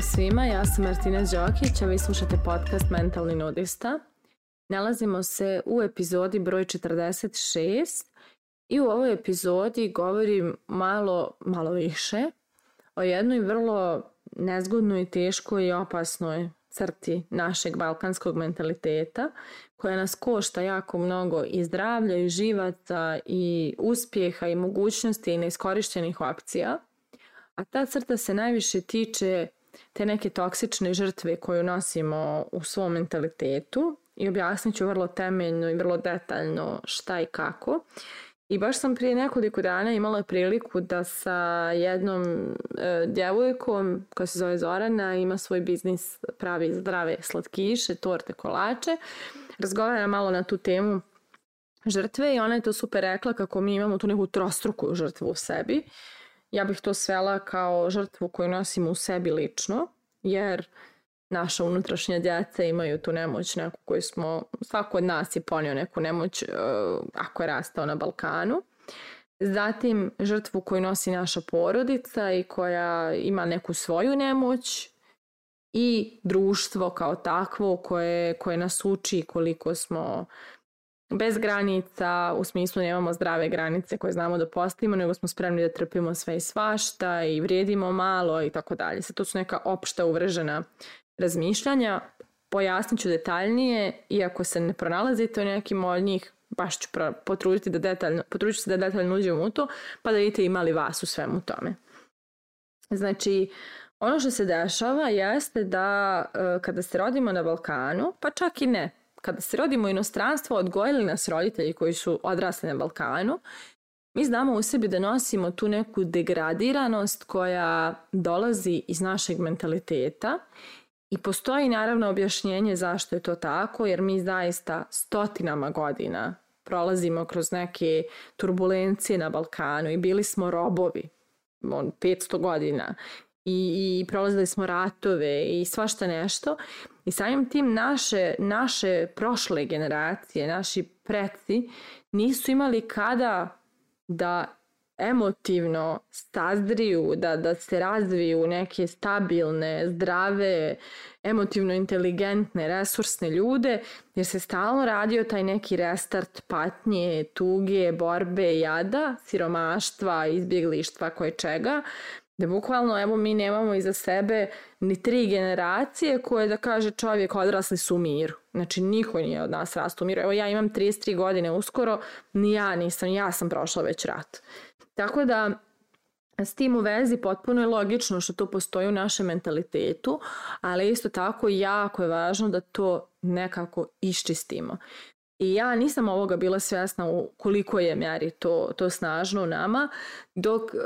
Pozdrav svima, ja sam Martina Đokić, a vi slušate podcast Mentalni nudista. Nalazimo se u epizodi broj 46 i u ovoj epizodi govorim malo, malo više o jednoj vrlo nezgodnoj, teškoj i opasnoj crti našeg balkanskog mentaliteta koja nas košta jako mnogo i zdravlja i živata i uspjeha i mogućnosti i neiskorištenih opcija – a ta crta se najviše tiče te neke toksične žrtve koju nosimo u svom mentalitetu i objasnit ću vrlo temeljno i vrlo detaljno šta i kako. I baš sam prije nekoliko dana imala priliku da sa jednom e, djevojkom koja se zove Zorana ima svoj biznis, pravi zdrave slatkiše, torte, kolače. Razgovara malo na tu temu žrtve i ona je to super rekla kako mi imamo tu neku trostruku žrtvu u sebi ja bih to svela kao žrtvu koju nosimo u sebi lično, jer naša unutrašnja djeca imaju tu nemoć neku koju smo, svako od nas je ponio neku nemoć uh, ako je rastao na Balkanu. Zatim žrtvu koju nosi naša porodica i koja ima neku svoju nemoć i društvo kao takvo koje, koje nas uči koliko smo bez granica, u smislu nemamo zdrave granice koje znamo da postavimo, nego smo spremni da trpimo sve i svašta i vrijedimo malo i tako dalje. Sad to su neka opšta uvržena razmišljanja, Pojasniću detaljnije, iako se ne pronalazite u nekim od njih, baš ću potruditi da detaljno, potrudit se da detaljno uđem u to, pa da vidite imali vas u svemu tome. Znači, ono što se dešava jeste da e, kada se rodimo na Balkanu, pa čak i ne, kada se rodimo u inostranstvo, odgojili nas roditelji koji su odrasli na Balkanu, mi znamo u sebi da nosimo tu neku degradiranost koja dolazi iz našeg mentaliteta i postoji naravno objašnjenje zašto je to tako, jer mi zaista stotinama godina prolazimo kroz neke turbulencije na Balkanu i bili smo robovi on 500 godina i, i prolazili smo ratove i svašta nešto. I samim tim naše, naše prošle generacije, naši preci nisu imali kada da emotivno stazriju, da, da se razviju neke stabilne, zdrave, emotivno inteligentne, resursne ljude, jer se stalno radio taj neki restart patnje, tuge, borbe, jada, siromaštva, izbjeglištva, koje čega, Da bukvalno, evo, mi nemamo iza sebe ni tri generacije koje da kaže čovjek odrasli su u miru. Znači, niko nije od nas rastu u miru. Evo, ja imam 33 godine uskoro, ni ja nisam, ja sam prošla već rat. Tako da, S tim u vezi potpuno je logično što to postoji u našem mentalitetu, ali isto tako jako je važno da to nekako iščistimo. I ja nisam ovoga bila svjesna koliko je mjeri to, to snažno u nama, dok e,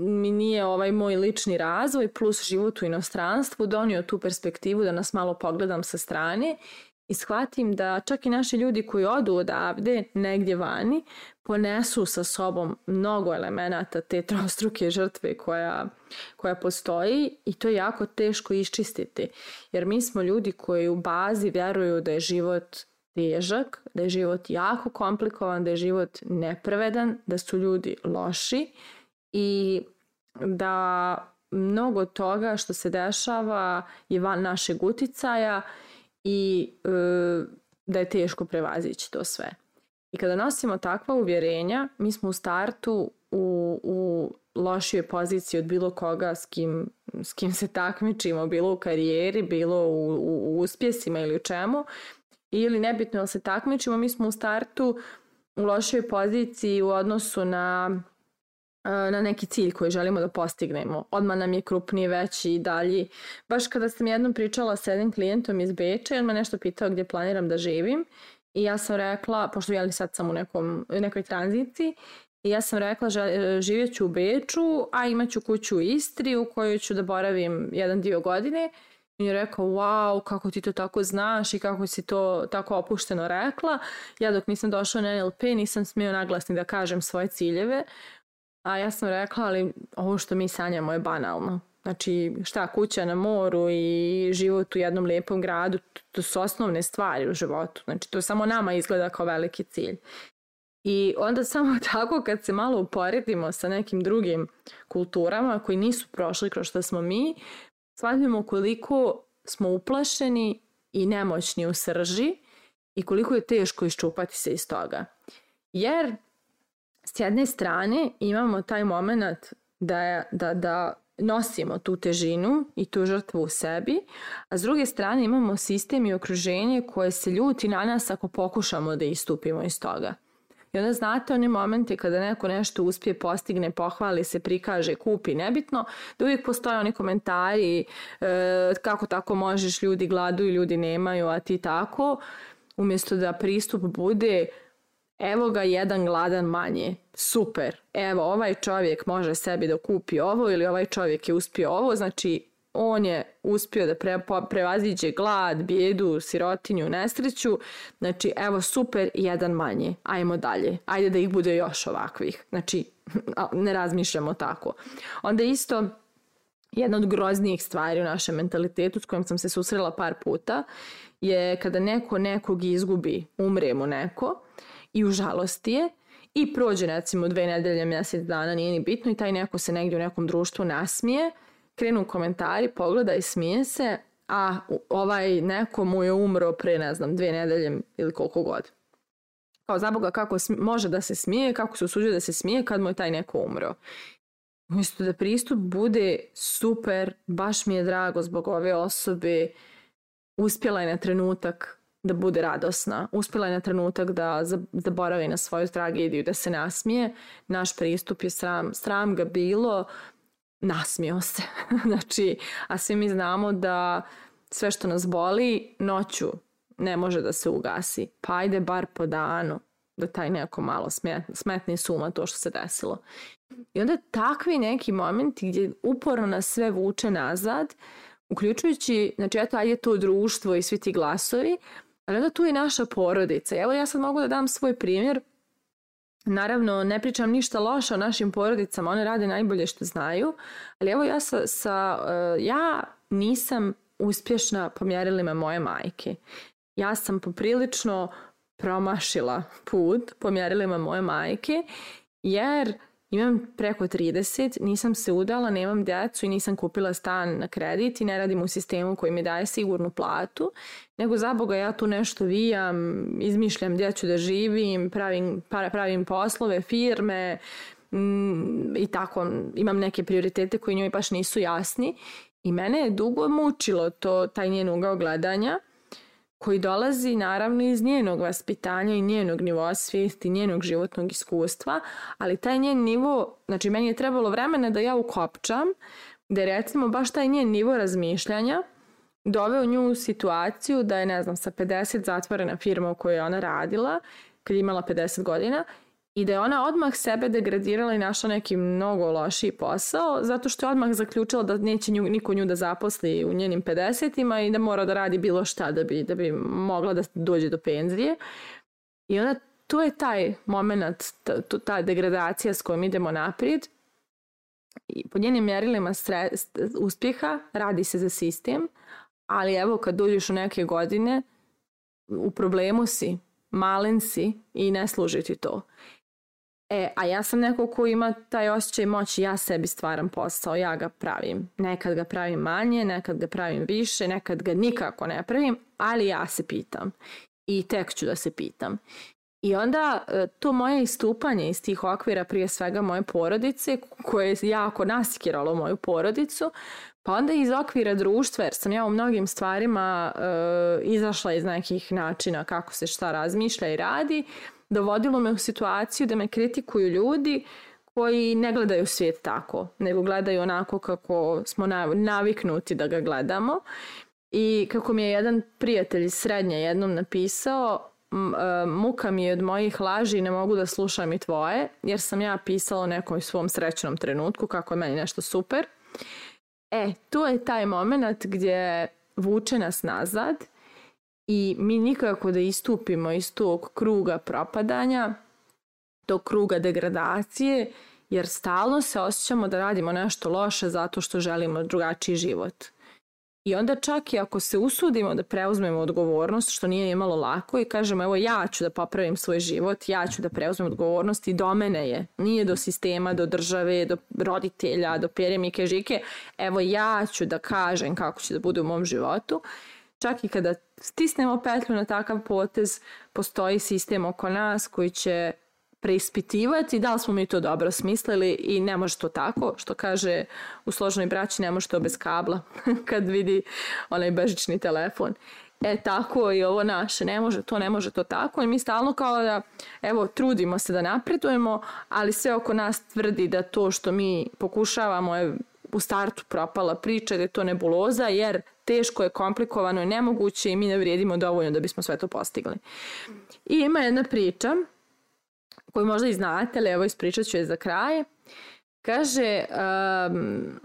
mi nije ovaj moj lični razvoj plus život u inostranstvu donio tu perspektivu da nas malo pogledam sa strane i shvatim da čak i naši ljudi koji odu odavde negdje vani ponesu sa sobom mnogo elemenata te trostruke žrtve koja, koja postoji i to je jako teško iščistiti jer mi smo ljudi koji u bazi vjeruju da je život težak, da je život jako komplikovan, da je život nepravedan, da su ljudi loši i da mnogo toga što se dešava je van našeg uticaja i e, da je teško prevazići to sve. I kada nosimo takva uvjerenja, mi smo u startu u, u lošijoj poziciji od bilo koga s kim, s kim se takmičimo, bilo u karijeri, bilo u, u, u uspjesima ili u čemu, ili nebitno jel se takmičimo, mi smo u startu u lošoj poziciji u odnosu na e, na neki cilj koji želimo da postignemo. Odmah nam je krupniji, veći i dalji. Baš kada sam jednom pričala sa jednim klijentom iz Beča, on me nešto pitao gdje planiram da živim i ja sam rekla, pošto ja sad sam u nekom, nekoj tranziciji, i ja sam rekla e, živjet ću u Beču, a imat ću kuću u Istri u kojoj ću da boravim jedan dio godine mi je rekao, wow, kako ti to tako znaš i kako si to tako opušteno rekla. Ja dok nisam došla na NLP nisam smio naglasni da kažem svoje ciljeve, a ja sam rekla, ali ovo što mi sanjamo je banalno. Znači, šta, kuća na moru i život u jednom lijepom gradu, to su osnovne stvari u životu. Znači, to samo nama izgleda kao veliki cilj. I onda samo tako kad se malo uporedimo sa nekim drugim kulturama koji nisu prošli kroz što smo mi, shvatimo koliko smo uplašeni i nemoćni u srži i koliko je teško iščupati se iz toga. Jer s jedne strane imamo taj moment da, da, da nosimo tu težinu i tu žrtvu u sebi, a s druge strane imamo sistem i okruženje koje se ljuti na nas ako pokušamo da istupimo iz toga. I onda znate oni momenti kada neko nešto uspije, postigne, pohvali se, prikaže, kupi, nebitno, da uvijek postoje oni komentari e, kako tako možeš, ljudi gladuju, ljudi nemaju, a ti tako. Umjesto da pristup bude evo ga jedan gladan manje, super, evo ovaj čovjek može sebi da kupi ovo ili ovaj čovjek je uspio ovo, znači on je uspio da pre, prevaziđe glad, bijedu, sirotinju, nesreću. Znači, evo, super, jedan manje. Ajmo dalje. Ajde da ih bude još ovakvih. Znači, ne razmišljamo tako. Onda isto jedna od groznijih stvari u našem mentalitetu s kojom sam se susrela par puta je kada neko nekog izgubi, umre mu neko i u žalosti je, i prođe recimo dve nedelje, mjesec dana, nije ni bitno i taj neko se negdje u nekom društvu nasmije krenu komentari, pogleda i smije se, a ovaj neko mu je umro pre, ne znam, dve nedelje ili koliko god. Kao Boga kako može da se smije, kako se osuđuje da se smije kad mu je taj neko umro. Umjesto da pristup bude super, baš mi je drago zbog ove osobe, uspjela je na trenutak da bude radosna, uspjela je na trenutak da zaboravi da na svoju tragediju, da se nasmije. Naš pristup je sram, sram ga bilo, nasmio se. znači, a svi mi znamo da sve što nas boli noću ne može da se ugasi. Pa ajde bar po danu da taj neko malo smetni, smetni suma to što se desilo. I onda takvi neki momenti gdje uporno nas sve vuče nazad, uključujući, znači eto, ajde to društvo i svi ti glasovi, ali onda tu i naša porodica. Evo ja sad mogu da dam svoj primjer, Naravno, ne pričam ništa loše o našim porodicama, one rade najbolje što znaju, ali evo ja sa, sa eh, ja nisam uspješna po mjerilima moje majke. Ja sam poprilično promašila put po mjerilima moje majke, jer imam preko 30, nisam se udala, nemam decu i nisam kupila stan na kredit i ne radim u sistemu koji mi daje sigurnu platu, nego za Boga ja tu nešto vijam, izmišljam gde ću da živim, pravim, pa, pravim poslove, firme, mm, i tako, imam neke prioritete koji njoj baš nisu jasni i mene je dugo mučilo to, taj njen ugao gledanja koji dolazi naravno iz njenog vaspitanja i njenog nivoa svijesti, njenog životnog iskustva, ali taj njen nivo, znači meni je trebalo vremena da ja ukopčam, da recimo baš taj njen nivo razmišljanja doveo nju u situaciju da je, ne znam, sa 50 zatvorena firma u kojoj je ona radila, kad je imala 50 godina i da je ona odmah sebe degradirala i našla neki mnogo lošiji posao, zato što je odmah zaključila da neće nju, niko nju da zaposli u njenim 50-ima i da mora da radi bilo šta da bi, da bi mogla da dođe do penzije. I onda tu je taj moment, ta, ta degradacija s kojom idemo naprijed. I po njenim mjerilima stre, uspjeha radi se za sistem, ali evo kad dođeš u neke godine, u problemu si, malen si i ne služi ti to. E, a ja sam neko ko ima taj osjećaj moći, ja sebi stvaram posao, ja ga pravim. Nekad ga pravim manje, nekad ga pravim više, nekad ga nikako ne pravim, ali ja se pitam. I tek ću da se pitam. I onda e, to moje istupanje iz tih okvira, prije svega moje porodice, koje je jako nasikiralo moju porodicu, pa onda iz okvira društva, jer sam ja u mnogim stvarima e, izašla iz nekih načina kako se šta razmišlja i radi, dovodilo da me u situaciju da me kritikuju ljudi koji ne gledaju svijet tako, nego gledaju onako kako smo naviknuti da ga gledamo. I kako mi je jedan prijatelj srednje jednom napisao, e, muka mi je od mojih laži i ne mogu da slušam i tvoje, jer sam ja pisala o nekom svom srećnom trenutku, kako je meni nešto super. E, tu je taj moment gdje vuče nas nazad i mi nikako da istupimo iz tog kruga propadanja, tog kruga degradacije, jer stalno se osjećamo da radimo nešto loše zato što želimo drugačiji život. I onda čak i ako se usudimo da preuzmemo odgovornost, što nije imalo lako, i kažemo evo ja ću da popravim svoj život, ja ću da preuzmem odgovornost i do mene je. Nije do sistema, do države, do roditelja, do peremike, žike. Evo ja ću da kažem kako će da bude u mom životu. Uh, čak i kada stisnemo petlju na takav potez, postoji sistem oko nas koji će preispitivati da li smo mi to dobro smislili i ne može to tako, što kaže u složnoj braći ne može to bez kabla kad vidi onaj bežični telefon. E tako i ovo naše, ne može to, ne može to tako i mi stalno kao da evo trudimo se da napredujemo, ali sve oko nas tvrdi da to što mi pokušavamo je u startu propala priča da je to nebuloza, jer teško je, komplikovano je, nemoguće i mi ne vrijedimo dovoljno da bismo sve to postigli. I ima jedna priča koju možda i znate, ali evo ispričat ću je za kraj. Kaže, um,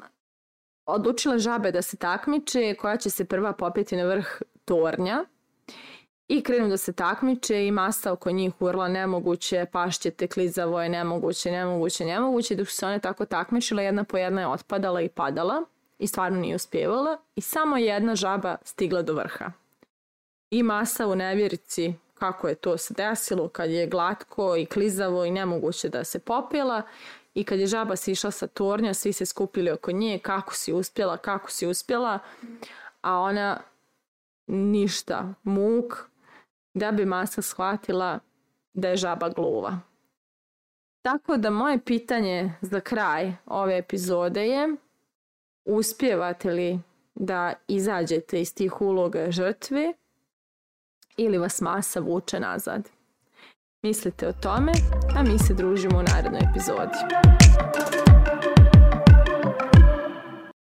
odlučila žabe da se takmiče koja će se prva popeti na vrh tornja I krenu da se takmiče i masa oko njih urla nemoguće, pašćete, klizavo je nemoguće, nemoguće, nemoguće. Dok su se one tako takmičile, jedna po jedna je otpadala i padala i stvarno nije uspjevala i samo jedna žaba stigla do vrha. I masa u nevjerici kako je to se desilo, kad je glatko i klizavo i nemoguće da se popela i kad je žaba sišla sa tornja, svi se skupili oko nje, kako si uspjela, kako si uspjela, a ona ništa, muk, da bi masa shvatila da je žaba gluva. Tako da moje pitanje za kraj ove epizode je uspjevate li da izađete iz tih uloga žrtve ili vas masa vuče nazad. Mislite o tome, a mi se družimo u narednoj epizodi.